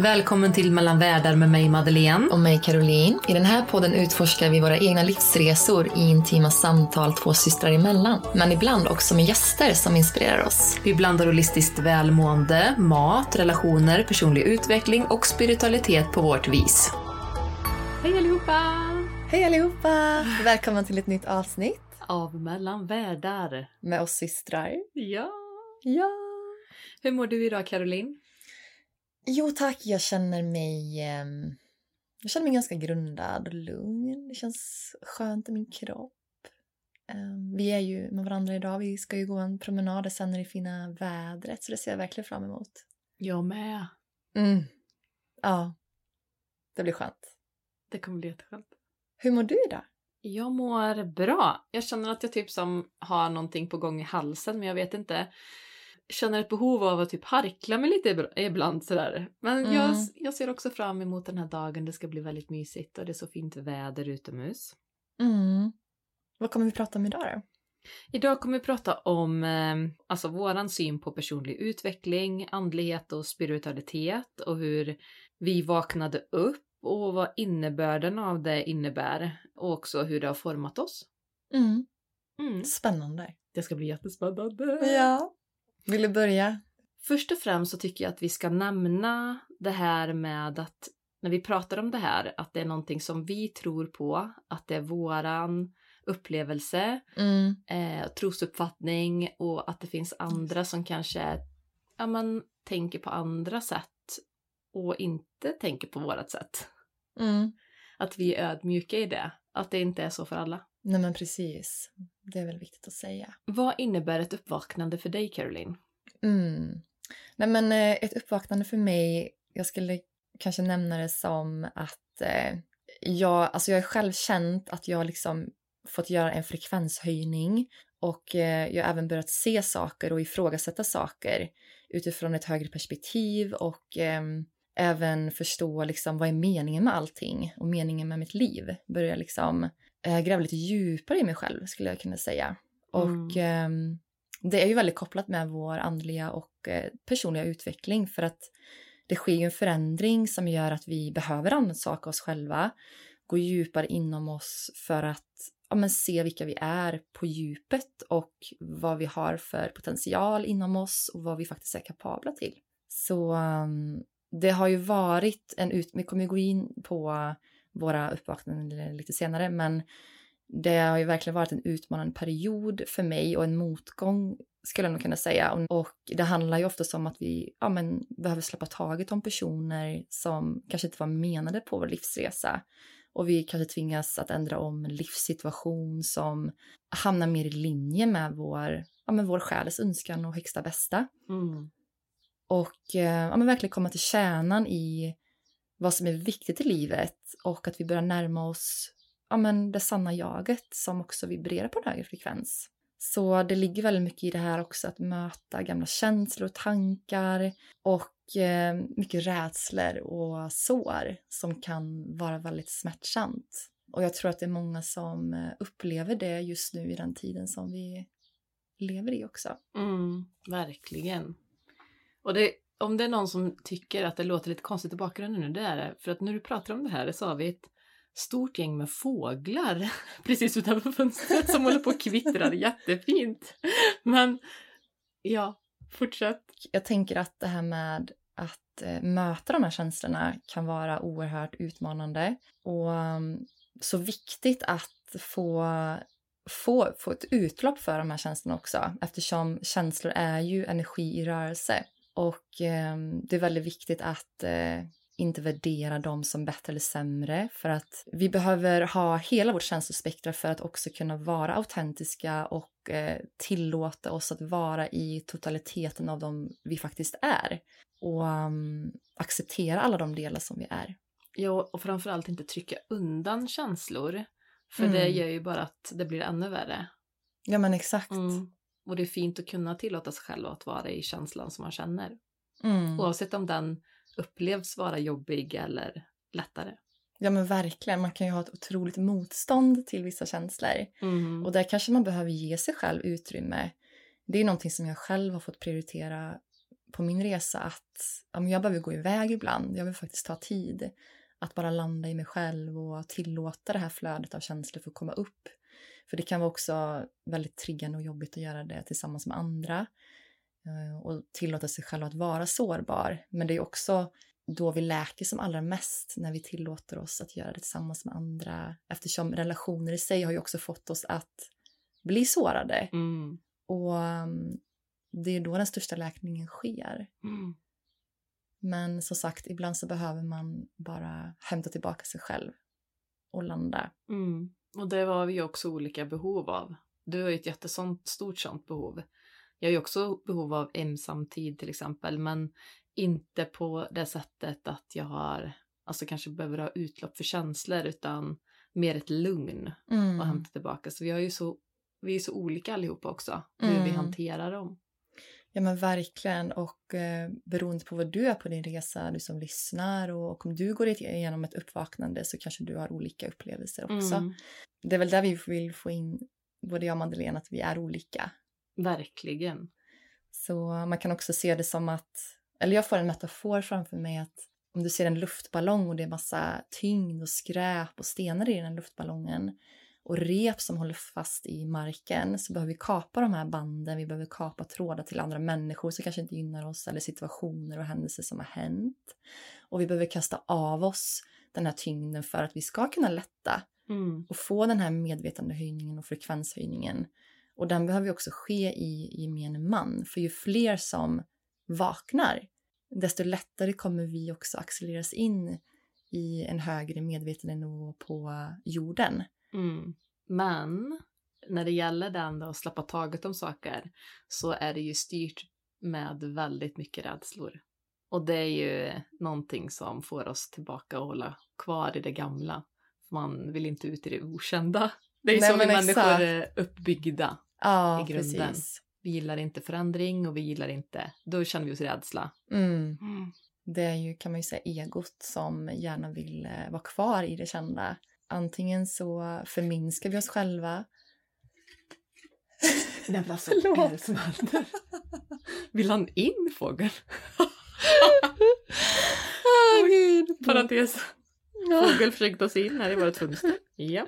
Välkommen till Mellan världar med mig Madeleine. och mig Caroline. I den här podden utforskar vi våra egna livsresor i intima samtal två systrar emellan. Men ibland också med gäster som inspirerar oss. Vi blandar holistiskt välmående, mat, relationer, personlig utveckling och spiritualitet på vårt vis. Hej allihopa! Hej allihopa! Välkommen till ett nytt avsnitt Av Mellan världar. med oss systrar. Ja. Ja! Hur mår du idag Caroline? Jo tack, jag känner mig... ehm, jag känner mig ganska grundad och lugn. Det känns skönt i min kropp. Ehm, vi är ju med varandra idag. Vi ska ju gå en promenad sen i det fina vädret så det ser jag verkligen fram emot. Jag med. Mm. Ja, det blir skönt. Det kommer bli jätteskönt. Hur mår du idag? Jag mår bra. Jag känner att jag typ som har någonting på gång i halsen men jag vet inte. Känner ett behov av att typ harkla mig lite ibland sådär. Men jag, Mm. jag ser också fram emot den här dagen. Det ska bli väldigt mysigt och det är så fint väder utomhus. Mm. Vad kommer vi prata om idag då? Idag kommer vi prata om eh, alltså våran syn på personlig utveckling, andlighet och spiritualitet och hur vi vaknade upp och vad innebörden av det innebär och också hur det har format oss. Mm. Mm. Spännande. Det ska bli jättespännande. Ja. Vill du börja? Först och främst så tycker jag att vi ska nämna det här med att när vi pratar om det här, att det är någonting som vi tror på, att det är våran upplevelse, Mm. eh, trosuppfattning och att det finns andra som kanske ja, man tänker på andra sätt och inte tänker på vårat sätt. Mm. Att vi är ödmjuka i det, att det inte är så för alla. Nej men precis. Det är väl viktigt att säga. Vad innebär ett uppvaknande för dig, Caroline? Mm. Nej men eh, ett uppvaknande för mig, jag skulle kanske nämna det som att eh, jag, alltså jag har själv känt att jag liksom fått göra en frekvenshöjning och eh, jag har även börjat se saker och ifrågasätta saker utifrån ett högre perspektiv och ehm, även förstå liksom vad är meningen med allting och meningen med mitt liv. Börja liksom eh, gräva lite djupare i mig själv skulle jag kunna säga. Och ehm, det är ju väldigt kopplat med vår andliga och eh, personliga utveckling för att det sker ju en förändring som gör att vi behöver rannsaka oss själva, gå djupare inom oss för att ja, men se vilka vi är på djupet och vad vi har för potential inom oss och vad vi faktiskt är kapabla till. Så um, det har ju varit en ut... Vi kommer gå in på våra uppvaknanden lite senare, men det har ju verkligen varit en utmanande period för mig och en motgång skulle jag nog kunna säga. Och, det handlar ju oftast om att vi ja, men, behöver släppa taget om personer som kanske inte var menade på vår livsresa. Och vi kanske tvingas att ändra om en livssituation som hamnar mer i linje med vår, ja, men vår själs önskan och högsta bästa. Mm. Och eh, ja, men verkligen komma till kärnan i vad som är viktigt i livet och att vi börjar närma oss ja, men det sanna jaget som också vibrerar på en högre frekvens. Så det ligger väldigt mycket i det här också att möta gamla känslor och tankar och eh, mycket rädslor och sår som kan vara väldigt smärtsamt. Och jag tror att det är många som eh, upplever det just nu i den tiden som vi lever i också. Mm, verkligen. Och det, om det är någon som tycker att det låter lite konstigt i bakgrunden nu, det är det. För att när du pratar om det här så har vi ett stort gäng med fåglar precis utanför fönstret som håller på och kvittrar jättefint. Men ja, fortsätt. Jag tänker att det här med att eh, möta de här känslorna kan vara oerhört utmanande och mm, så viktigt att få få, få ett utlopp för de här känslorna också eftersom känslor är ju energi i rörelse. Och eh, det är väldigt viktigt att eh, inte värdera dem som bättre eller sämre för att vi behöver ha hela vårt känslospektra för att också kunna vara autentiska och eh, tillåta oss att vara i totaliteten av dem vi faktiskt är och um, acceptera alla de delar som vi är. Ja, och framförallt inte trycka undan känslor. För Mm. det gör ju bara att det blir ännu värre. Ja men exakt. Mm. Och det är fint att kunna tillåta sig själv att vara i känslan som man känner. Mm. Oavsett om den upplevs vara jobbig eller lättare. Ja men verkligen, man kan ju ha ett otroligt motstånd till vissa känslor. Mm. Och där kanske man behöver ge sig själv utrymme. Det är någonting som jag själv har fått prioritera på min resa att ja, men jag behöver gå iväg ibland. Jag vill faktiskt ta tid att bara landa i mig själv och tillåta det här flödet av känslor för att komma upp. För det kan vara också väldigt triggande och jobbigt att göra det tillsammans med andra eh, och tillåta sig själv att vara sårbar. Men det är också då vi läker som allra mest när vi tillåter oss att göra det tillsammans med andra eftersom relationer i sig har ju också fått oss att bli sårade Mm. och um, det är då den största läkningen sker. Mm. Men som sagt, ibland så behöver man bara hämta tillbaka sig själv och landa. Mm. Och det har vi också olika behov av. Du har ju ett jättesånt stort sånt behov. Jag har ju också behov av ensamtid till exempel, men inte på det sättet att jag har, alltså kanske behöver ha utlopp för känslor, utan mer ett lugn Mm. och hämta tillbaka. Så vi har ju så, vi är så olika allihopa också, hur vi Mm. hanterar dem. Ja men verkligen och eh, beroende på vad du är på din resa, du som lyssnar och, och om du går igenom ett uppvaknande så kanske du har olika upplevelser också. Mm. Det är väl där vi vill få in, både jag och Madeleine, att vi är olika. Verkligen. Så man kan också se det som att, eller jag får en metafor framför mig att om du ser en luftballong och det är massa tyngd och skräp och stenar i den luftballongen och rep som håller fast i marken så behöver vi kapa de här banden, vi behöver kapa trådar till andra människor som kanske inte gynnar oss eller situationer och händelser som har hänt. Och vi behöver kasta av oss den här tyngden för att vi ska kunna lätta Mm. och få den här medvetandehöjningen och frekvenshöjningen. Och den behöver också ske i gemene man, för ju fler som vaknar, desto lättare kommer vi också accelereras in i en högre medvetandenivå på jorden. Mm. Men när det gäller den då, att släppa taget om saker så är det ju styrt med väldigt mycket rädslor. Och det är ju någonting som får oss tillbaka och hålla kvar i det gamla. Man vill inte ut i det okända. Det är ju så vi människor är uppbyggda Ja, i grunden. precis. Vi gillar inte förändring och vi gillar inte, då känner vi oss rädsla. Mm. Det är ju, kan man ju säga, egot som gärna vill eh, vara kvar i det kända. Antingen så förminskar vi oss själva. Nej men alltså, vad är det som händer? Vill han in fågeln? Åh gud! Parentes. Fågel försökte ta sig in här i vårt fönster. Ja.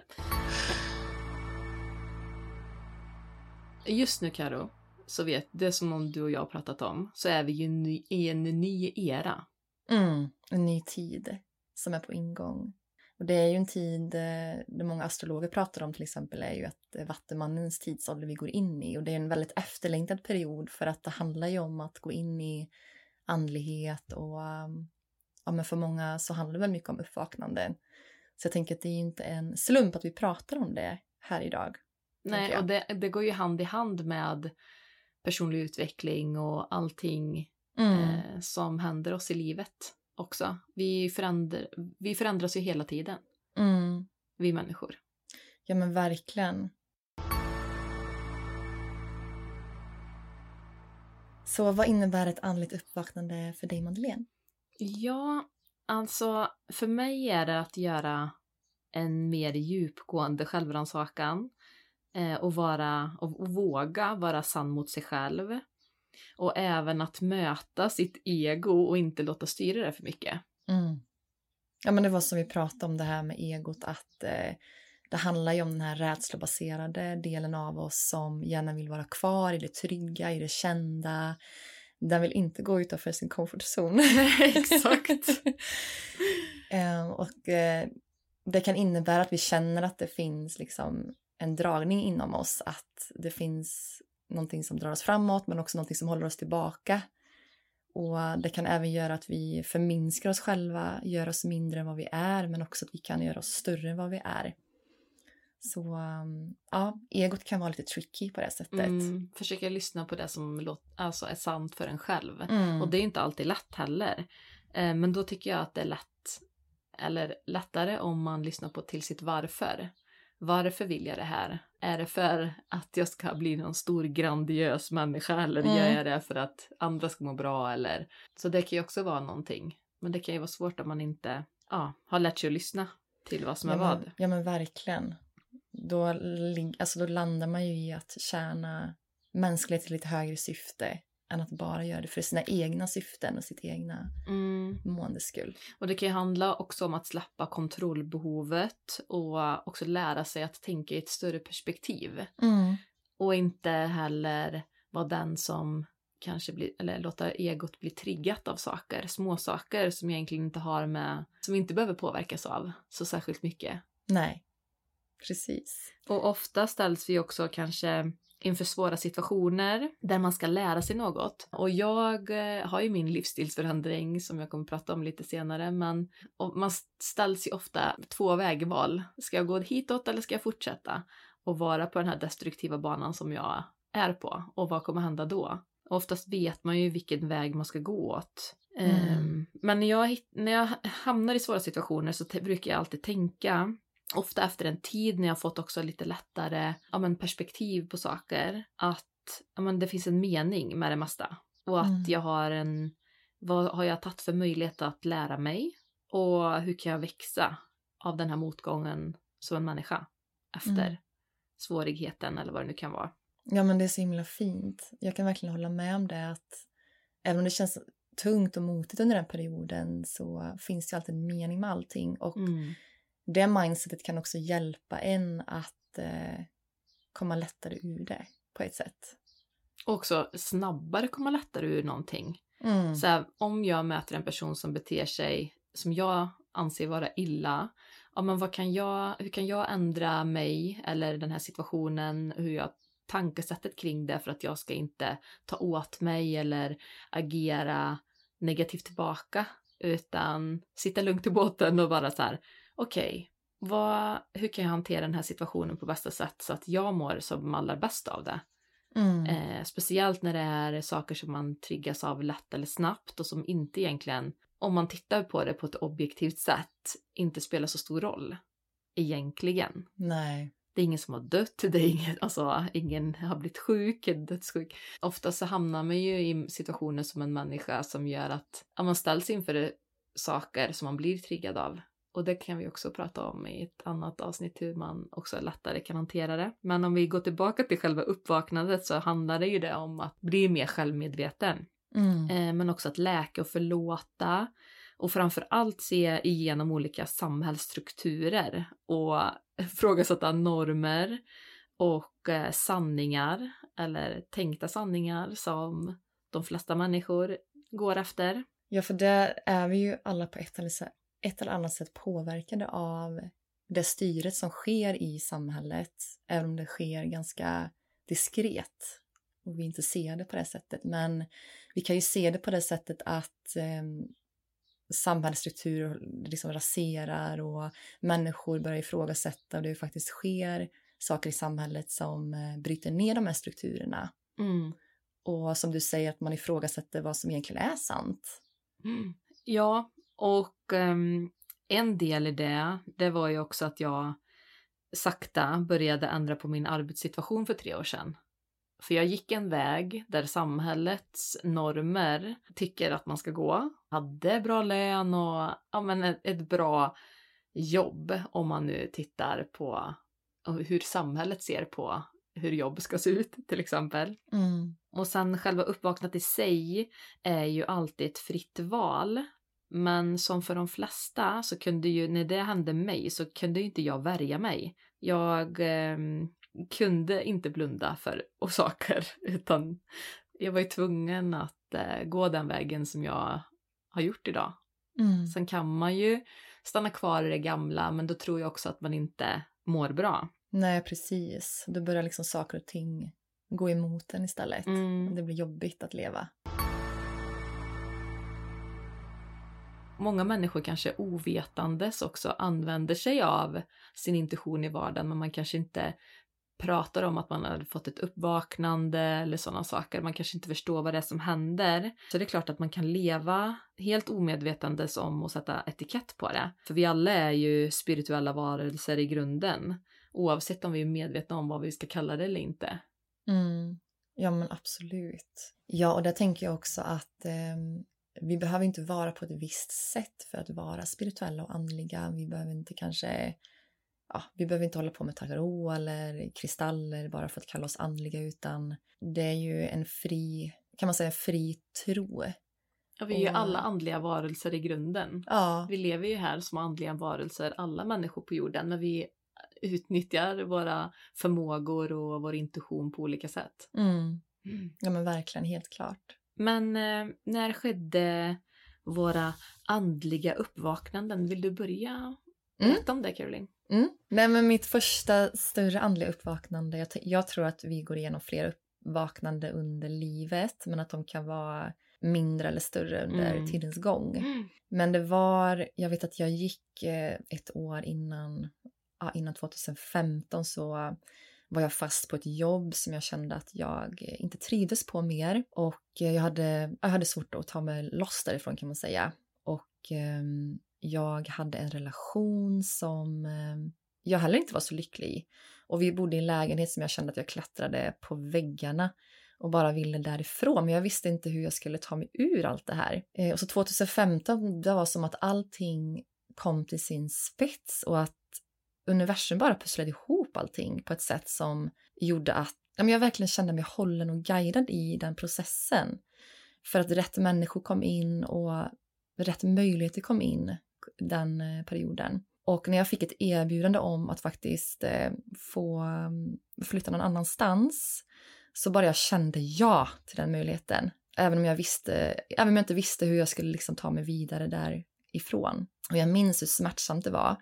Just nu Karo, så vet det som om du och jag har pratat om, så är vi ju i en ny era. Mm, en ny tid som är på ingång. Och det är ju en tid eh, där många astrologer pratar om till exempel är ju att det är vattenmannens tidsålder vi går in i och det är en väldigt efterlängtad period för att det handlar ju om att gå in i andlighet och um, ja men för många så handlar det väl mycket om uppvaknande. Så jag tänker att det är ju inte en slump att vi pratar om det här idag. Nej, och det, det går ju hand i hand med personlig utveckling och allting Mm. eh, som händer oss i livet också. Vi, förändr vi förändras ju hela tiden, mm. vi människor. Ja men verkligen. Så vad innebär ett andligt uppvaknande för dig Madeleine? Ja, alltså för mig är det att göra en mer djupgående självrannsakan eh, och, och, och våga vara sann mot sig själv. Och även att möta sitt ego och inte låta styra det för mycket. Mm. Ja, men det var som vi pratade om det här med egot, att eh, det handlar ju om den här rädslobaserade delen av oss som gärna vill vara kvar i det trygga, i det kända. Den vill inte gå utanför sin comfort zone. Exakt. eh, och eh, det kan innebära att vi känner att det finns liksom en dragning inom oss, att det finns någonting som drar oss framåt men också någonting som håller oss tillbaka. Och det kan även göra att vi förminskar oss själva, gör oss mindre än vad vi är men också att vi kan göra oss större än vad vi är. Så um, ja, egot kan vara lite tricky på det sättet. Mm, försöka lyssna på det som låt, alltså är sant för en själv. Mm. Och det är inte alltid lätt heller. Eh, men då tycker jag att det är lätt, eller lättare om man lyssnar på till sitt varför. Varför vill jag det här? Är det för att jag ska bli någon stor grandiös människa eller Mm. gör jag det för att andra ska må bra eller? Så det kan ju också vara någonting. Men det kan ju vara svårt om man inte ja, har lärt sig att lyssna till vad som är ja, vad. men, ja men verkligen. Då, alltså då landar man ju i att tjäna mänsklighet till ett högre syfte än att bara göra det för sina egna syften och sitt egna Mm. måendes skull. Och det kan ju handla också om att släppa kontrollbehovet och också lära sig att tänka i ett större perspektiv. Och inte heller vara den som kanske blir, eller låta egot bli triggat av saker, små saker som egentligen inte har med, som inte behöver påverkas av så särskilt mycket. Nej, precis. Och ofta ställs vi också kanske inför svåra situationer där man ska lära sig något. Och jag eh, har ju min livsstilsförändring som jag kommer att prata om lite senare, men man ställs ju ofta två vägval. Ska jag gå hitåt eller ska jag fortsätta och vara på den här destruktiva banan som jag är på? Och vad kommer hända då? Och oftast vet man ju vilken väg man ska gå åt. Mm. Ehm, Men när jag, när jag hamnar i svåra situationer så brukar jag alltid tänka ofta efter en tid när jag fått också lite lättare ja, men perspektiv på saker, att ja, men det finns en mening med det mesta. Och att Mm. jag har en, vad har jag tagit för möjlighet att lära mig? Och hur kan jag växa av den här motgången som en människa efter Mm. svårigheten eller vad det nu kan vara. Ja men det är så himla fint. Jag kan verkligen hålla med om det att även om det känns tungt och motigt under den perioden så finns det alltid en mening med allting och Mm. Det mindsetet kan också hjälpa en att eh, komma lättare ur det på ett sätt. Och också snabbare komma lättare ur någonting. Mm. Så här, om jag möter en person som beter sig som jag anser vara illa, ja, men vad kan jag, hur kan jag ändra mig eller den här situationen, hur jag tankesättet kring det för att jag ska inte ta åt mig eller agera negativt tillbaka utan sitta lugnt i båten och bara så här, okej, vad, hur kan jag hantera den här situationen på bästa sätt så att jag mår som allra bäst av det? Mm. Eh, speciellt när det är saker som man triggas av lätt eller snabbt och som inte egentligen, om man tittar på det på ett objektivt sätt, inte spelar så stor roll. Egentligen. Nej. Det är ingen som har dött, det är ingen, alltså, ingen har blivit sjuk, dödssjuk. Ofta så hamnar man ju i situationer som en människa som gör att ja, man ställs inför saker som man blir triggad av. Och det kan vi också prata om i ett annat avsnitt hur man också lättare kan hantera det. Men om vi går tillbaka till själva uppvaknandet så handlar det ju det om att bli mer självmedveten. Mm. Eh, men också att läka och förlåta. Och framför allt se igenom olika samhällsstrukturer och ifrågasätta normer och eh, sanningar eller tänkta sanningar som de flesta människor går efter. Ja, för där är vi ju alla på ett eller, ett eller annat sätt påverkade av det styret som sker i samhället, även om det sker ganska diskret och vi inte ser det på det sättet. Men vi kan ju se det på det sättet att eh, samhällsstrukturer liksom raserar och människor börjar ifrågasätta och det faktiskt sker saker i samhället som eh, bryter ner de här strukturerna. Mm. Och som du säger, att man ifrågasätter vad som egentligen är sant. Mm. Ja, och ehm, en del i det, det var ju också att jag sakta började ändra på min arbetssituation för tre år sedan. För jag gick en väg där samhällets normer tycker att man ska gå. Hade bra lön och ja, men ett, ett bra jobb om man nu tittar på hur samhället ser på hur jobb ska se ut till exempel. Mm. Och sen själva uppvaknandet i sig är ju alltid ett fritt val. Men som för de flesta så kunde ju, när det hände mig så kunde ju inte jag värja mig. Jag eh, kunde inte blunda för och saker utan jag var ju tvungen att eh, gå den vägen som jag har gjort idag. Mm. Sen kan man ju stanna kvar i det gamla men då tror jag också att man inte mår bra. Nej, precis. Då börjar liksom saker och ting gå emot en istället. Mm. Det blir jobbigt att leva. Många människor kanske ovetandes också använder sig av sin intuition i vardagen men man kanske inte pratar om att man har fått ett uppvaknande eller sådana saker. Man kanske inte förstår vad det är som händer. Så det är klart att man kan leva helt omedvetandes om och sätta etikett på det. För vi alla är ju spirituella varelser i grunden. Oavsett om vi är medvetna om vad vi ska kalla det eller inte. Mm. Ja, men absolut. Ja, och där tänker jag också att eh, vi behöver inte vara på ett visst sätt för att vara spirituella och andliga. Vi behöver inte kanske ja, vi behöver inte hålla på med tarot eller kristaller bara för att kalla oss andliga utan det är ju en fri, kan man säga fri tro. Ja, vi är ju Och- alla andliga varelser i grunden. Ja, Vi lever ju här som andliga varelser, alla människor på jorden, men vi utnyttjar våra förmågor och vår intuition på olika sätt. mm. ja men verkligen helt klart. Men eh, när skedde våra andliga uppvaknanden? Vill du börja berätta om det, Caroline? Mm. Nej, men mitt första större andliga uppvaknande, jag, jag tror att vi går igenom fler uppvaknande under livet, men att de kan vara mindre eller större under Mm. tidens gång. Men det var, jag vet att jag gick eh, ett år innan, ja, innan 2015 så var jag fast på ett jobb som jag kände att jag inte trivdes på mer och eh, jag hade, jag hade svårt att ta mig loss därifrån kan man säga. Och ehm, jag hade en relation som ehm, jag heller inte var så lycklig i. Och vi bodde i en lägenhet som jag kände att jag klättrade på väggarna och bara ville därifrån. Men jag visste inte hur jag skulle ta mig ur allt det här. Eh, och så 2015, det var som att allting kom till sin spets och att universum bara pusslade ihop allting på ett sätt som gjorde att jag verkligen kände mig hållen och guidad i den processen. För att rätt människor kom in och rätt möjligheter kom in den eh, perioden. Och när jag fick ett erbjudande om att faktiskt eh, få mm, flytta någon annanstans så bara jag kände ja till den möjligheten. Även om jag, visste, även om jag inte visste hur jag skulle liksom ta mig vidare därifrån. Och jag minns hur smärtsamt det var.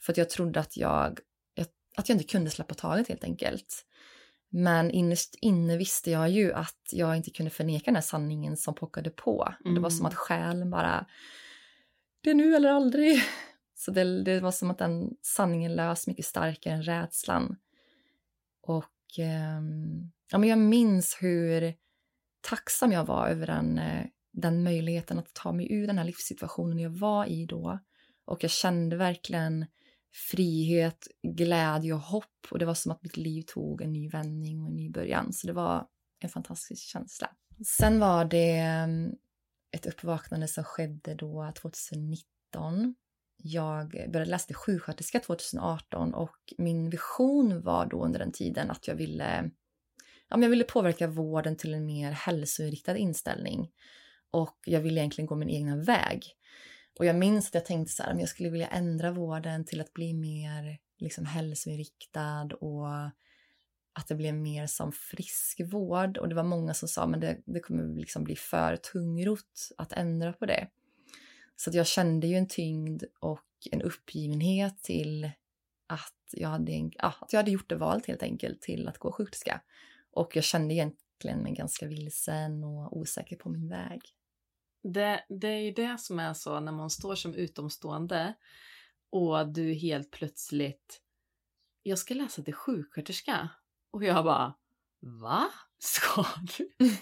För att jag trodde att jag- att jag inte kunde släppa taget helt enkelt. Men innerst inne visste jag ju att jag inte kunde förneka den här sanningen som pockade på. Och Det var som att själen bara, det är nu eller aldrig. Så det, det var som att den sanningen lös mycket starkare än rädslan. Och ehm, ja, men jag minns hur tacksam jag var över den, eh, den möjligheten att ta mig ur den här livssituationen jag var i då. Och jag kände verkligen frihet, glädje och hopp. Och det var som att mitt liv tog en ny vändning och en ny början. Så det var en fantastisk känsla. Sen var det mm, ett uppvaknande som skedde då 2019. Jag började läsa till sjuksköterska 2018 och min vision var då under den tiden att jag ville, ja, men jag ville påverka vården till en mer hälsoinriktad inställning. Och jag ville egentligen gå min egna väg. Och jag minns att jag tänkte så här, om jag skulle vilja ändra vården till att bli mer liksom hälsoinriktad och att det blev mer som friskvård. Och det var många som sa, men det, det kommer liksom bli för tungrot att ändra på det. Så att jag kände ju en tyngd och en uppgivenhet till att jag hade, en, ja, att jag hade gjort det valet helt enkelt till att gå sjuksköterska. Och jag kände egentligen mig ganska vilsen och osäker på min väg. Det, det är ju det som är så när man står som utomstående och du helt plötsligt, jag ska läsa till sjuksköterska. Och jag bara, va? Ska du?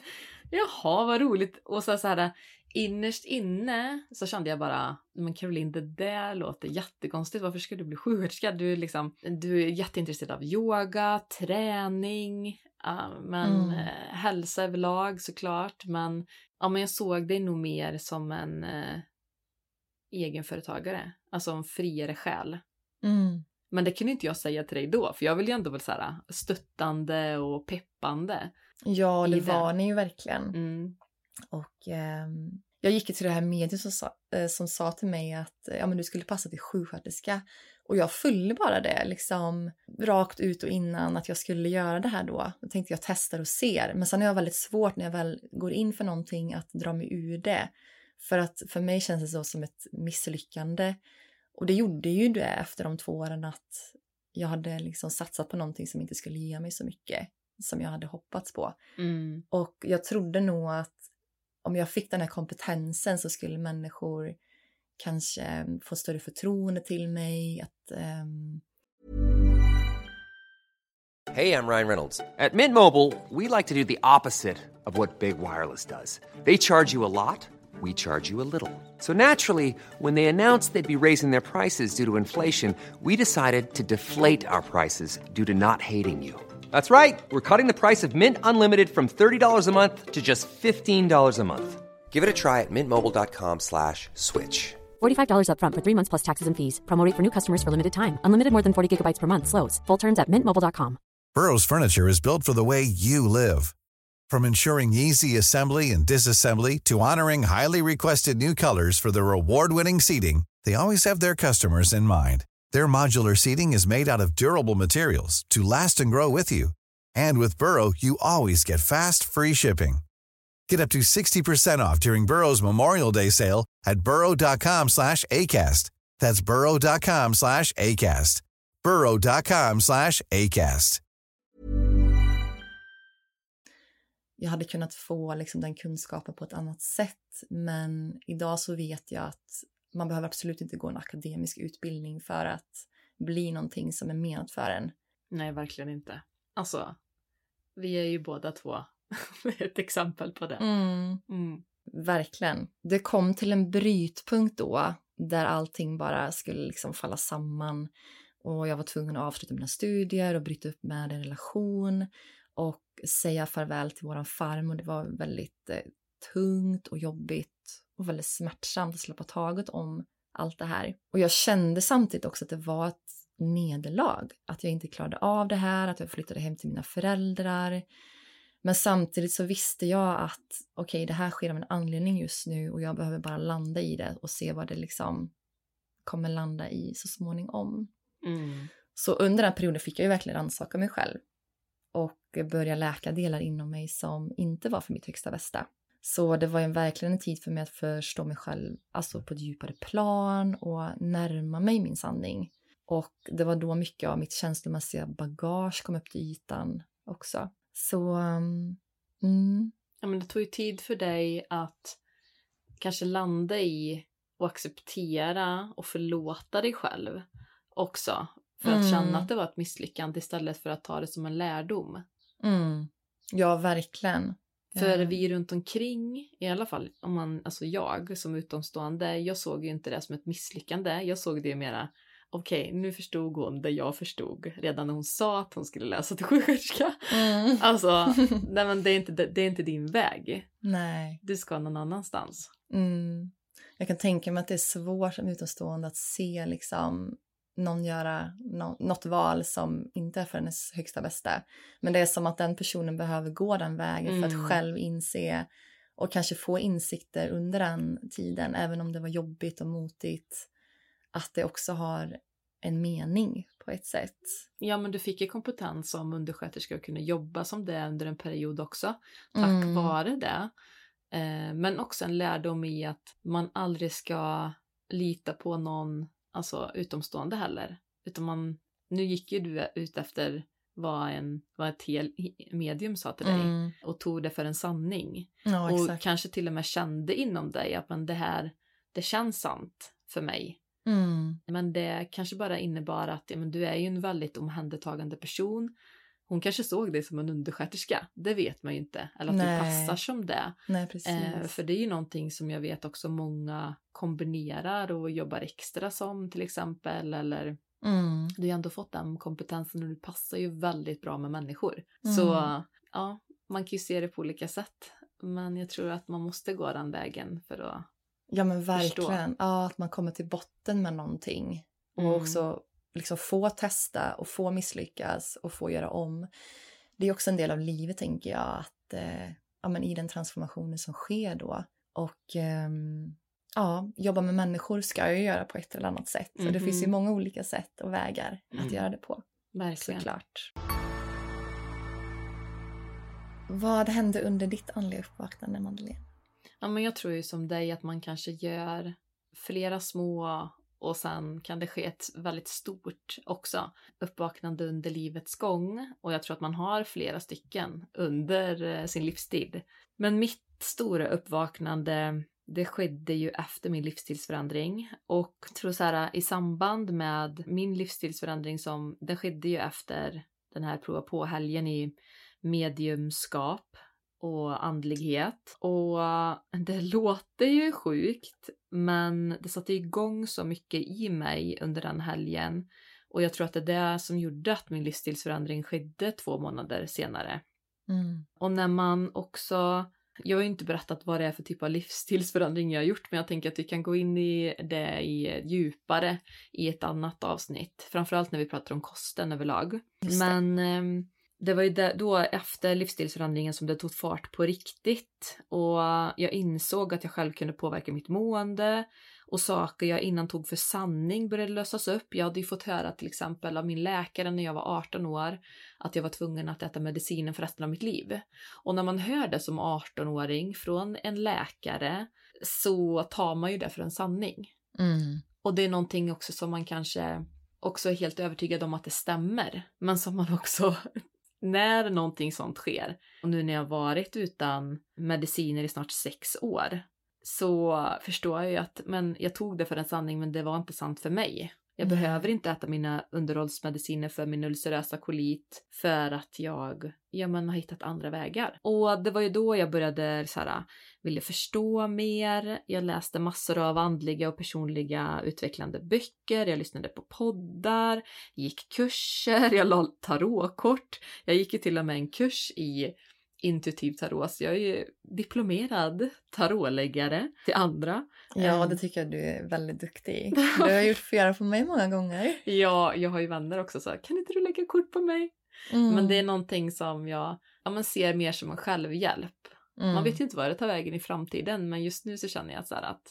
jaha vad roligt. Och så, så här innerst inne så kände jag bara, men Caroline det där låter jättekonstigt. Varför ska du bli sjuksköterska? Du liksom, du är jätteintresserad av yoga, träning, uh, men Mm. uh, hälsa överlag såklart. Men, ja, men jag såg dig nog mer som en uh, egenföretagare, alltså en friare själ. Mm. Men det kunde inte jag säga till dig då, för jag vill ju ändå vara så här stöttande och peppande. Ja, det det. var ni ju verkligen. Mm. Och ehm, jag gick till det här mediet som sa, eh, som sa till mig att eh, ja, men du skulle passa till sjuksköterska. Och jag följde bara det liksom rakt ut och innan att jag skulle göra det här då. Då tänkte jag testar och ser. Men sen är jag väldigt svårt när jag väl går in för någonting att dra mig ur det. För att för mig känns det så som ett misslyckande. Och det gjorde ju det efter de två åren att jag hade liksom satsat på någonting som inte skulle ge mig så mycket som jag hade hoppats på. Mm. Och jag trodde nog att om jag fick den här kompetensen så skulle människor kanske eh, få större förtroende till mig. Att, ehm, Hey, I'm Ryan Reynolds. På Mint Mobile, we like to do the opposite of what Big Wireless does. They charge you a lot, we charge you a little. So naturally, when they announced they'd be raising their prices due to inflation, we decided to deflate our prices due to not hating you. That's right. We're cutting the price of Mint Unlimited from $30 a month to just $15 a month. Give it a try at mintmobile.com slash switch. $45 upfront for three months plus taxes and fees. Promo rate for new customers for limited time. Unlimited more than 40 gigabytes per month. Slows. Full terms at mintmobile.com. Burrow's furniture is built for the way you live. From ensuring easy assembly and disassembly to honoring highly requested new colors for their award-winning seating, they always have their customers in mind. Their modular seating is made out of durable materials to last and grow with you. And with Burrow, you always get fast, free shipping. Get up to 60% off during Burrow's Memorial Day sale at burrow.com slash ACAST. That's burrow.com slash ACAST. burrow.com slash ACAST. jag hade kunnat få liksom, den kunskapen på ett annat sätt. Men idag så vet jag att man behöver absolut inte gå en akademisk utbildning för att bli någonting som är menat för en. Nej, verkligen inte. Alltså, vi är ju båda två ett exempel på det. Mm. Verkligen. Det kom till en brytpunkt då där allting bara skulle liksom falla samman och jag var tvungen att avsluta mina studier och bryta upp med en relation och säga farväl till våran farmor. Det var väldigt eh, tungt och jobbigt och väldigt smärtsamt att släppa taget om allt det här. Och jag kände samtidigt också att det var ett nederlag. Att jag inte klarade av det här, att jag flyttade hem till mina föräldrar. Men samtidigt så visste jag att okej, okay, det här sker av en anledning just nu och jag behöver bara landa i det och se vad det liksom kommer landa i så småningom. Mm. Så under den perioden fick jag ju verkligen rannsaka mig själv och börja läka delar inom mig som inte var för mitt högsta bästa. Så det var ju verkligen en tid för mig att förstå mig själv alltså på ett djupare plan och närma mig min sanning. Och det var då mycket av mitt känslomässiga bagage kom upp till ytan också. Så, um, mm, Ja, men det tog ju tid för dig att kanske landa i och acceptera och förlåta dig själv också. För att Mm. känna att det var ett misslyckande istället för att ta det som en lärdom. mm, ja, verkligen. För Eh, vi runt omkring, i alla fall om man, alltså jag som utomstående, jag såg ju inte det som ett misslyckande. Jag såg det mera, okej, nu förstod hon det jag förstod redan när hon sa att hon skulle läsa till sjuksköterska. Mm. Alltså, nej men det är, inte, det är inte din väg. Nej. Du ska någon annanstans. Mm. Jag kan tänka mig att det är svårt som utomstående att se liksom någon göra nå- något val som inte är för hennes högsta bästa. Men det är som att den personen behöver gå den vägen för Mm. att själv inse och kanske få insikter under den tiden, även om det var jobbigt och motigt, att det också har en mening på ett sätt. Ja, men du fick ju kompetens som undersköterska och kunde jobba som det under en period också. Tack Mm. vare det. Eh, men också en lärdom i att man aldrig ska lita på någon alltså, utomstående heller. Utan man, nu gick ju du ut efter vad, en, vad ett hel medium sa till dig Mm. och tog det för en sanning. Ja, och exakt. kanske till och med kände inom dig att men det här, det känns sant för mig. Mm. Men det kanske bara innebar att ja, men du är ju en väldigt omhändertagande person. Hon kanske såg dig som en undersköterska, det vet man ju inte. Eller att Nej. du passar som det. Nej. Eh, för det är ju någonting som jag vet också många kombinerar och jobbar extra som till exempel. Eller Mm. du har ju ändå fått den kompetensen och du passar ju väldigt bra med människor. Mm. Så ja, man kan ju se det på olika sätt. Men jag tror att man måste gå den vägen för att... Ja men Förstå. verkligen. Ja, att man kommer till botten med någonting. Och Mm. också liksom få testa och få misslyckas och få göra om. Det är också en del av livet tänker jag. Att eh, ja, men i den transformationen som sker då. Och ehm, ja, jobba med människor ska jag ju göra på ett eller annat sätt. Och det finns ju Mhm. många olika sätt och vägar Mm. att göra det på. Verkligen. Såklart. Vad hände under ditt andliga uppvaknande, Madeleine? Ja, men jag tror ju som dig att man kanske gör flera små och sen kan det ske ett väldigt stort också uppvaknande under livets gång. Och jag tror att man har flera stycken under eh, sin livstid. Men mitt stora uppvaknande det skedde ju efter min livsstilsförändring och jag tror så här i samband med min livsstilsförändring som den skedde ju efter den här prova på helgen i mediumskap och andlighet. Och det låter ju sjukt, men det satte igång så mycket i mig under den helgen. Och jag tror att det är det som gjorde att min livsstilsförändring skedde två månader senare. Mm. Och när man också, jag har ju inte berättat vad det är för typ av livsstilsförändring jag har gjort, men jag tänker att vi kan gå in i det i djupare i ett annat avsnitt. Framförallt när vi pratar om kosten överlag. Men ehm, det var ju då efter livsstilsförändringen som det tog fart på riktigt och jag insåg att jag själv kunde påverka mitt mående och saker jag innan tog för sanning började lösas upp. Jag hade ju fått höra till exempel av min läkare när jag var 18 år att jag var tvungen att äta medicinen för resten av mitt liv. Och när man hör det som 18-åring från en läkare så tar man ju det för en sanning. Mm. Och det är någonting också som man kanske också är helt övertygad om att det stämmer. Men som man också, när någonting sånt sker, och nu när jag varit utan mediciner i snart sex år, så förstår jag ju att men jag tog det för en sanning men det var inte sant för mig. Jag Nej. behöver inte äta mina underhållsmediciner för min ulcerösa kolit för att jag ja, men, har hittat andra vägar. Och det var ju då jag började så här, ville förstå mer. Jag läste massor av andliga och personliga utvecklande böcker. Jag lyssnade på poddar, gick kurser, jag la tarotkort. Jag gick ju till och med en kurs i intuitiv tarot. Så jag är ju diplomerad tarotläggare till andra. Ja, Ehm. det tycker jag du är väldigt duktig. Du har gjort flera på mig många gånger. Ja, jag har ju vänner också så kan inte du lägga kort på mig? Mm. Men det är någonting som jag ja, men ser mer som en självhjälp. Mm. Man vet ju inte vad det tar vägen i framtiden men just nu så känner jag så att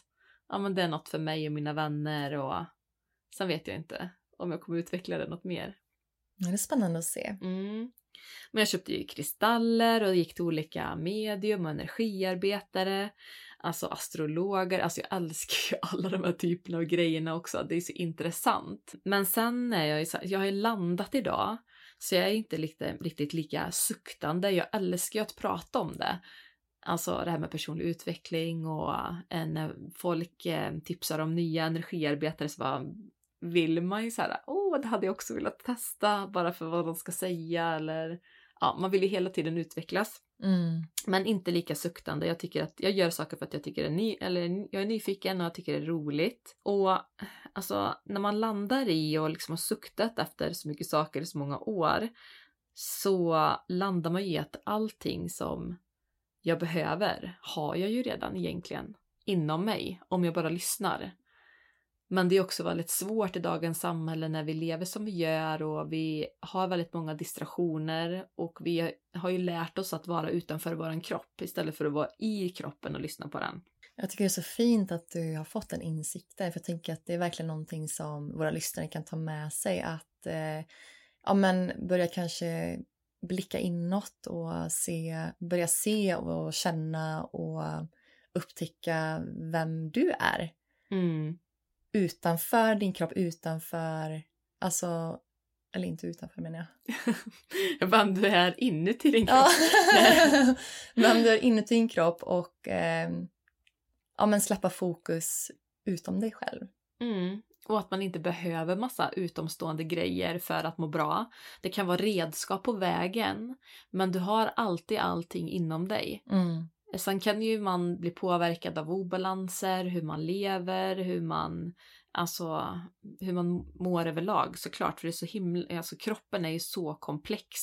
ja, men det är något för mig och mina vänner och sen vet jag inte om jag kommer utveckla det något mer. Det är spännande att se. Mm. Men jag köpte ju kristaller och gick till olika medium och energiarbetare, alltså astrologer. Alltså jag älskar ju alla de här typerna av grejerna också. Det är så intressant. Men sen är jag ju så jag har ju landat idag så jag är inte lite, riktigt lika suktande. Jag älskar ju att prata om det. Alltså det här med personlig utveckling och eh, när folk eh, tipsar om nya energiarbetare så bara vill man ju så här, åh det hade jag också velat testa bara för vad de ska säga eller ja, man vill ju hela tiden utvecklas. Mm. Men inte lika suktande. Jag tycker att jag gör saker för att jag tycker det är ny, eller jag är nyfiken och jag tycker det är roligt. Och alltså när man landar i och liksom har suktat efter så mycket saker i så många år så landar man ju i att allting som jag behöver har jag ju redan egentligen inom mig om jag bara lyssnar. Men det är också väldigt svårt i dagens samhälle när vi lever som vi gör och vi har väldigt många distraktioner och vi har ju lärt oss att vara utanför våran kropp istället för att vara i kroppen och lyssna på den. Jag tycker det är så fint att du har fått en insikt där, för jag tänker att det är verkligen någonting som våra lyssnare kan ta med sig. Att eh, ja, men börja kanske blicka inåt och se, börja se och känna och upptäcka vem du är. Mm. Utanför din kropp, utanför, alltså, eller inte utanför menar jag. Vem du är inuti din kropp. Ja. Vem du är inuti din kropp och eh, ja, men släppa fokus utom dig själv. Mm. Och att man inte behöver massa utomstående grejer för att må bra. Det kan vara redskap på vägen, men du har alltid allting inom dig. Mm. Sen kan ju man bli påverkad av obalanser, hur man lever, hur man, alltså, hur man mår överlag såklart. För det är så himla, alltså kroppen är ju så komplex.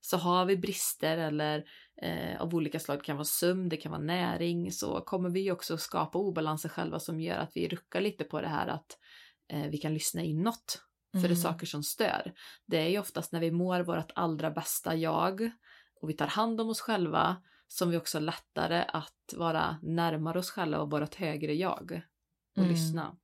Så har vi brister eller eh, av olika slag, det kan vara sömn, det kan vara näring, så kommer vi också skapa obalanser själva som gör att vi ruckar lite på det här att eh, vi kan lyssna inåt. För det är Mm. saker som stör. Det är ju oftast när vi mår vårt allra bästa jag och vi tar hand om oss själva som vi också har lättare att vara närmare oss själva och vårt högre jag och Mm. lyssna.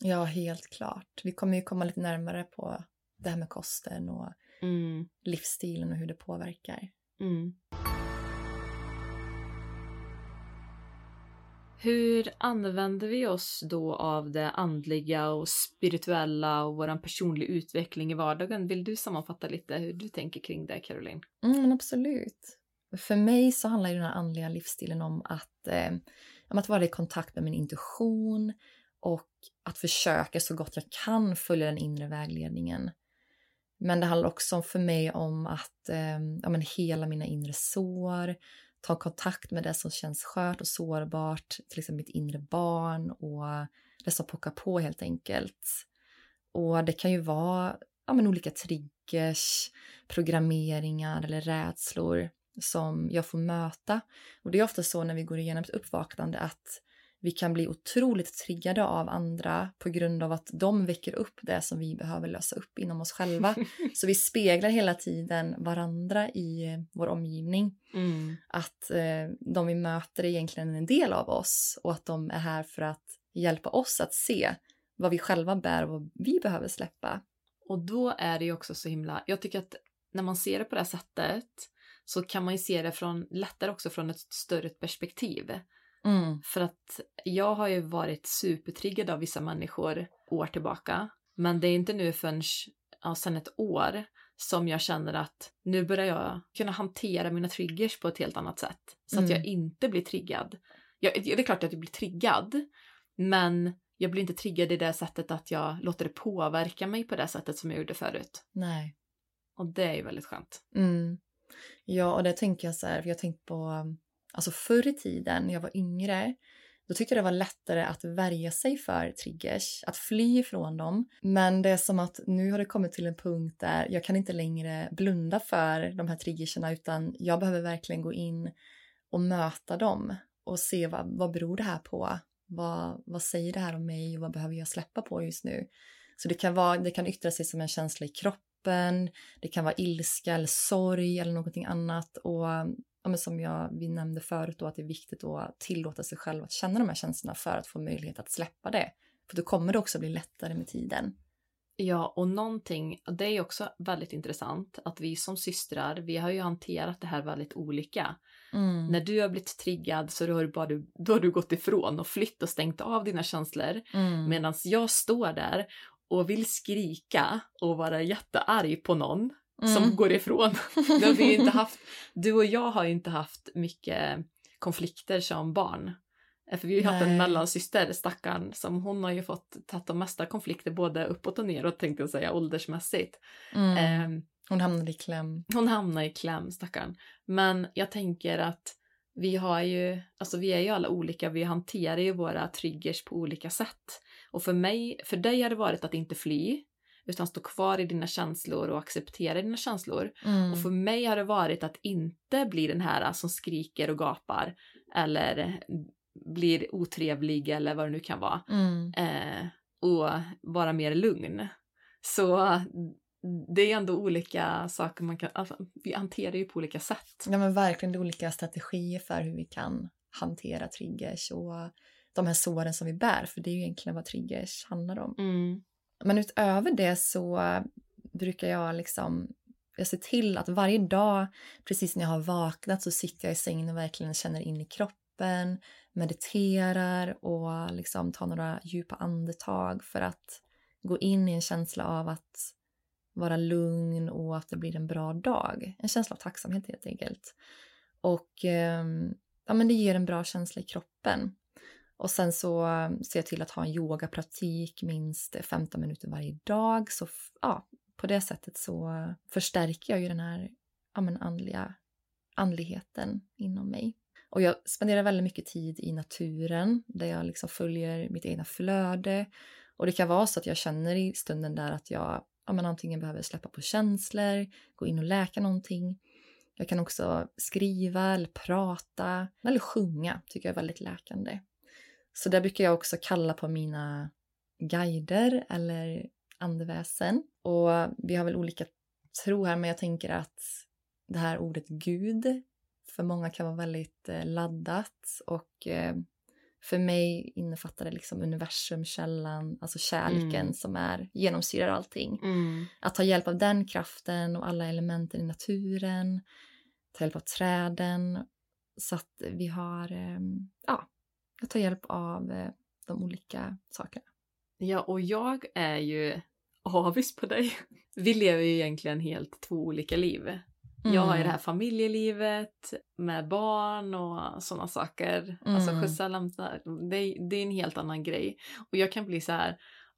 Ja, helt klart. Vi kommer ju komma lite närmare på det här med kosten och Mm, livsstilen och hur det påverkar. mm. Hur använder vi oss då av det andliga och spirituella och vår personlig utveckling i vardagen? Vill du sammanfatta lite hur du tänker kring det, Caroline? Mm, absolut. För mig så handlar den här andliga livsstilen om att, eh, om att vara i kontakt med min intuition och att försöka så gott jag kan följa den inre vägledningen. Men det handlar också för mig om att eh, ja, men hela mina inre sår, ta kontakt med det som känns skört och sårbart, till exempel mitt inre barn och det som pockar på helt enkelt. Och det kan ju vara ja, men olika triggers, programmeringar eller rädslor som jag får möta. Och det är ofta så när vi går igenom ett uppvaknande att vi kan bli otroligt triggade av andra på grund av att de väcker upp det som vi behöver lösa upp inom oss själva. Så vi speglar hela tiden varandra i vår omgivning. Mm. Att eh, de vi möter är egentligen en del av oss och att de är här för att hjälpa oss att se vad vi själva bär och vad vi behöver släppa. Och då är det ju också så himla, jag tycker att när man ser det på det här sättet så kan man ju se det från, lättare också från ett större perspektiv. Mm. För att jag har ju varit supertriggad av vissa människor år tillbaka. Men det är inte nu förrän ja, sen ett år som jag känner att nu börjar jag kunna hantera mina triggers på ett helt annat sätt. Så att Mm. jag inte blir triggad. Jag, det är klart att jag blir triggad, men jag blir inte triggad i det sättet att jag låter det påverka mig på det sättet som jag gjorde förut. Nej. Och det är ju väldigt skönt. Mm. Ja, och det tänker jag så här, för jag har tänkt på, alltså förr i tiden när jag var yngre, då tyckte jag det var lättare att värja sig för triggers, att fly ifrån dem. Men det är som att nu har det kommit till en punkt där jag kan inte längre blunda för de här triggerserna utan jag behöver verkligen gå in och möta dem och se vad, vad beror det här på? Vad, vad säger det här om mig och vad behöver jag släppa på just nu? Så det kan, vara, det kan yttra sig som en känsla i kroppen, det kan vara ilska eller sorg eller någonting annat. Och ja, som jag, vi nämnde förut då, att det är viktigt att tillåta sig själv att känna de här känslorna för att få möjlighet att släppa det. För då kommer det också bli lättare med tiden. Ja, och någonting, det är också väldigt intressant, att vi som systrar, vi har ju hanterat det här väldigt olika. Mm. När du har blivit triggad så har du, bara, då har du gått ifrån och flytt och stängt av dina känslor. Mm. Medan jag står där och vill skrika och vara jättearg på någon Mm. som går ifrån. Vi inte haft, du och jag har inte haft mycket konflikter som barn. Eh, För vi har ju haft en mellansyster, stackarn, som hon har ju fått ta de mesta konflikter både uppåt och neråt tänkte jag säga, åldersmässigt. Mm. Ehm, Hon hamnade i kläm. hon hamnar i kläm, stackarn. Men jag tänker att vi har ju, alltså vi är ju alla olika, vi hanterar ju våra triggers på olika sätt. Och för mig, för dig har det varit att inte fly, utan stå kvar i dina känslor och acceptera dina känslor. Mm. Och för mig har det varit att inte bli den här som skriker och gapar eller blir otrevlig eller vad det nu kan vara. Mm. Eh, och vara mer lugn. Så det är ändå olika saker man kan, alltså, vi hanterar ju på olika sätt. Ja men verkligen det är olika strategier för hur vi kan hantera triggers och de här såren som vi bär, för det är ju egentligen vad triggers handlar om. Mm. Men utöver det så brukar jag liksom jag ser till att varje dag, precis när jag har vaknat, så sitter jag i sängen och verkligen känner in i kroppen, mediterar och liksom tar några djupa andetag för att gå in i en känsla av att vara lugn och att det blir en bra dag. En känsla av tacksamhet helt enkelt. Och ehm, ja, men det ger en bra känsla i kroppen. Och sen så ser jag till att ha en yogapraktik minst 15 minuter varje dag. Så ja, på det sättet så förstärker jag ju den här ja, men andliga andligheten inom mig. Och jag spenderar väldigt mycket tid i naturen där jag liksom följer mitt egna flöde. Och det kan vara så att jag känner i stunden där att jag ja, men antingen behöver släppa på känslor, gå in och läka någonting. Jag kan också skriva eller prata eller sjunga, tycker jag är väldigt läkande. Så där brukar jag också kalla på mina guider eller andeväsen. Och vi har väl olika tro här, men jag tänker att det här ordet Gud för många kan vara väldigt eh, laddat och eh, för mig innefattar det liksom universum, källan, alltså kärleken mm. som är, genomsyrar allting. Mm. Att ta hjälp av den kraften och alla elementen i naturen, ta hjälp av träden så att vi har, eh, ja, jag tar hjälp av eh, de olika sakerna. Ja, och jag är ju avis på dig. Vi lever ju egentligen helt två olika liv. Mm. Jag har ju det här familjelivet med barn och sådana saker. Alltså, mm. Alltså skjutsa, lämna, det, det är en helt annan grej. Och jag kan bli så här,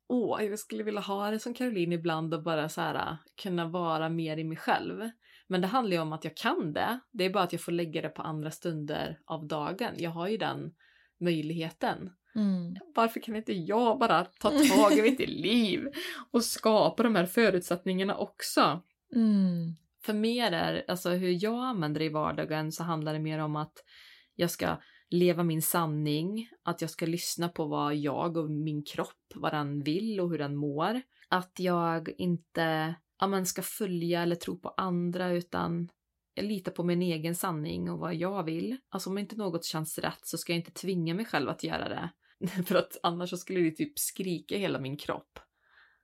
åh, jag skulle vilja ha det som Caroline ibland och bara så här kunna vara mer i mig själv. Men det handlar ju om att jag kan det. Det är bara att jag får lägga det på andra stunder av dagen. Jag har ju den möjligheten. Mm. Varför kan inte jag bara ta tag i mitt liv och skapa de här förutsättningarna också? Mm. För mer är, alltså hur jag använder det i vardagen så handlar det mer om att jag ska leva min sanning, att jag ska lyssna på vad jag och min kropp, vad den vill och hur den mår. Att jag inte ja, men ska följa eller tro på andra utan jag litar på min egen sanning och vad jag vill. Alltså om inte något känns rätt så ska jag inte tvinga mig själv att göra det. För att annars så skulle det typ skrika hela min kropp.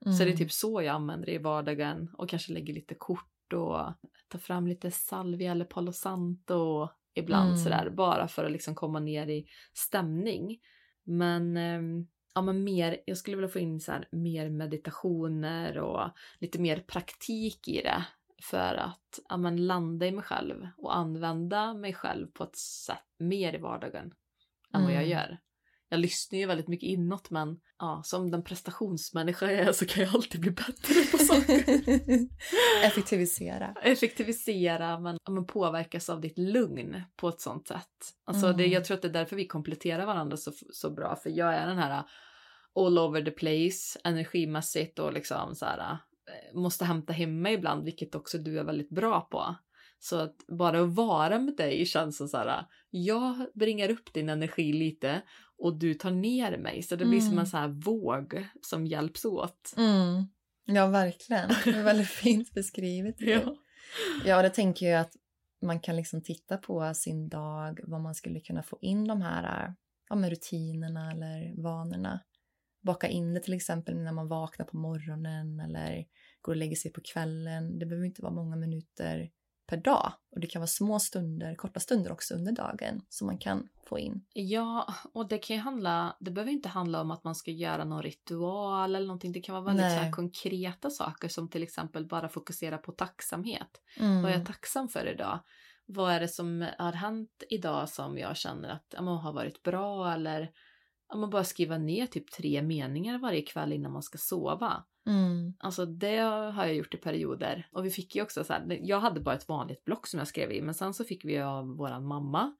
Mm. Så det är typ så jag använder det i vardagen och kanske lägger lite kort och tar fram lite salvia eller palo santo ibland mm. sådär bara för att liksom komma ner i stämning. Men ehm, ja, men mer, jag skulle vilja få in så här, mer meditationer och lite mer praktik i det för att ja, men landa i mig själv och använda mig själv på ett sätt mer i vardagen än mm. vad jag mm. gör. Jag lyssnar ju väldigt mycket inåt men ja, som den prestationsmänniska jag är så kan jag alltid bli bättre på saker. Effektivisera. Effektivisera men, ja, men påverkas av ditt lugn på ett sånt sätt. Alltså mm. det, jag tror att det är därför vi kompletterar varandra så, så bra för jag är den här all over the place energimässigt och liksom så här måste hämta hem mig ibland, vilket också du är väldigt bra på. Så att bara att vara med dig känns som så här, jag bringar upp din energi lite och du tar ner mig. Så det blir mm. som en så här våg som hjälps åt. Mm. Ja, verkligen. Det är väldigt fint beskrivet. ja. ja, det tänker jag att man kan liksom titta på sin dag, vad man skulle kunna få in de här ja, med rutinerna eller vanorna. Baka in det till exempel när man vaknar på morgonen eller går och lägger sig på kvällen. Det behöver inte vara många minuter per dag och det kan vara små stunder, korta stunder också under dagen som man kan få in. Ja, och det kan ju handla, det behöver inte handla om att man ska göra någon ritual eller någonting. Det kan vara väldigt så konkreta saker som till exempel bara fokusera på tacksamhet. Mm. Vad är jag tacksam för idag? Vad är det som har hänt idag som jag känner att ja, har varit bra eller ja, man bara skriva ner typ tre meningar varje kväll innan man ska sova. Mm. Alltså det har jag gjort i perioder. Och vi fick ju också så här, jag hade bara ett vanligt block som jag skrev i, men sen så fick vi av våran mamma,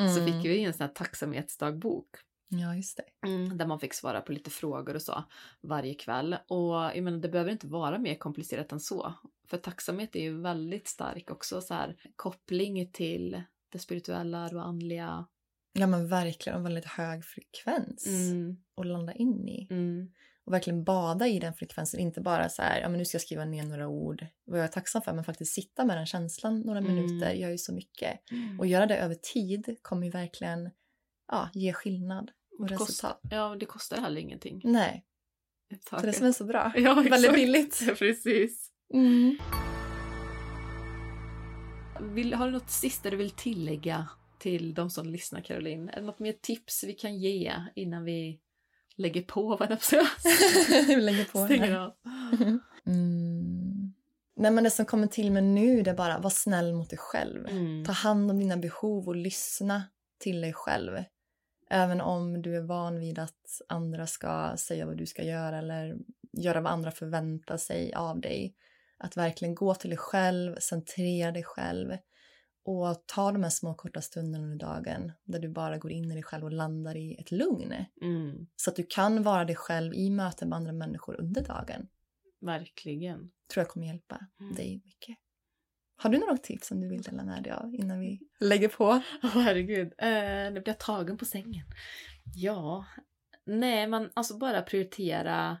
mm. så fick vi en sån här tacksamhetsdagbok. Ja, just det. Mm, där man fick svara på lite frågor och så varje kväll. Och jag menar, det behöver inte vara mer komplicerat än så. För tacksamhet är ju väldigt stark också, så här koppling till det spirituella och andliga. Ja men verkligen, en väldigt hög frekvens mm. att landa in i. Mm och verkligen bada i den frekvensen. Inte bara så här, ja men nu ska jag skriva ner några ord, vad jag är tacksam för, men faktiskt sitta med den känslan några mm. minuter gör ju så mycket. Mm. Och göra det över tid kommer ju verkligen ja, ge skillnad och det resultat. Ja, det kostar heller ingenting. Nej. Tack. Så det som är så bra. Ja, Väldigt billigt. Ja, precis. Mm. Vill, har du något sista du vill tillägga till de som lyssnar Caroline? Är det något mer tips vi kan ge innan vi lägger på vad jag lägger på. Stänger av. Mm. Nej men det som kommer till mig nu det är bara var snäll mot dig själv. Mm. Ta hand om dina behov och lyssna till dig själv. Även om du är van vid att andra ska säga vad du ska göra eller göra vad andra förväntar sig av dig. Att verkligen gå till dig själv, centrera dig själv och ta de här små korta stunderna under dagen där du bara går in i dig själv och landar i ett lugn. Mm, Så att du kan vara dig själv i möten med andra människor under dagen. verkligen. Tror jag kommer hjälpa Mm. dig mycket. Har du några tips som du vill dela med dig av innan vi lägger på? Åh herregud, eh, nu blir jag tagen på sängen. Ja, nej men alltså bara prioritera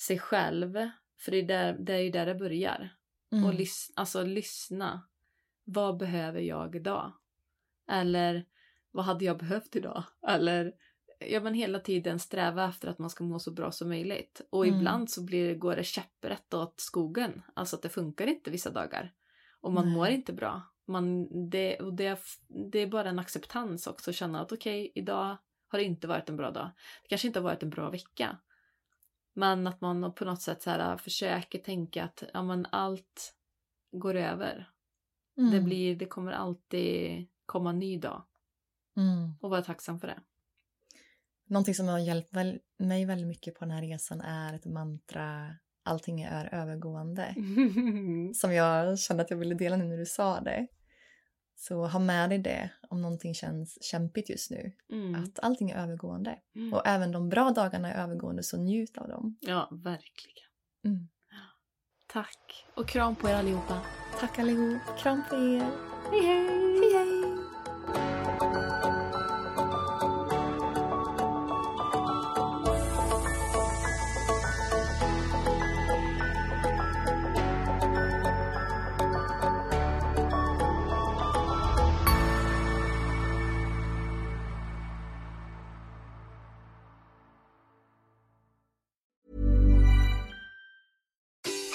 sig själv. För det är, där, det är ju där det börjar. Mm. Och lys- alltså lyssna. Vad behöver jag idag? Eller vad hade jag behövt idag? Eller ja men hela tiden sträva efter att man ska må så bra som möjligt. Och Mm. ibland så blir, går det käpprätt åt skogen. Alltså att det funkar inte vissa dagar. Och man Nej. mår inte bra. Man, det, och det, det är bara en acceptans också. att Känna att okej, idag har det inte varit en bra dag. Det kanske inte har varit en bra vecka. Men att man på något sätt så här, försöker tänka att ja, men allt går över. Mm. Det, blir, det kommer alltid komma en ny dag. Mm. Och vara tacksam för det. Någonting som har hjälpt mig väldigt mycket på den här resan är ett mantra allting är övergående. Som jag kände att jag ville dela nu när du sa det. Så ha med dig det om någonting känns kämpigt just nu. Mm. Att allting är övergående. Mm. Och även de bra dagarna är övergående så njut av dem. Ja, verkligen. Mm. Tack. Och kram på er allihopa. Tack allihop. Kram på er. Hej hej!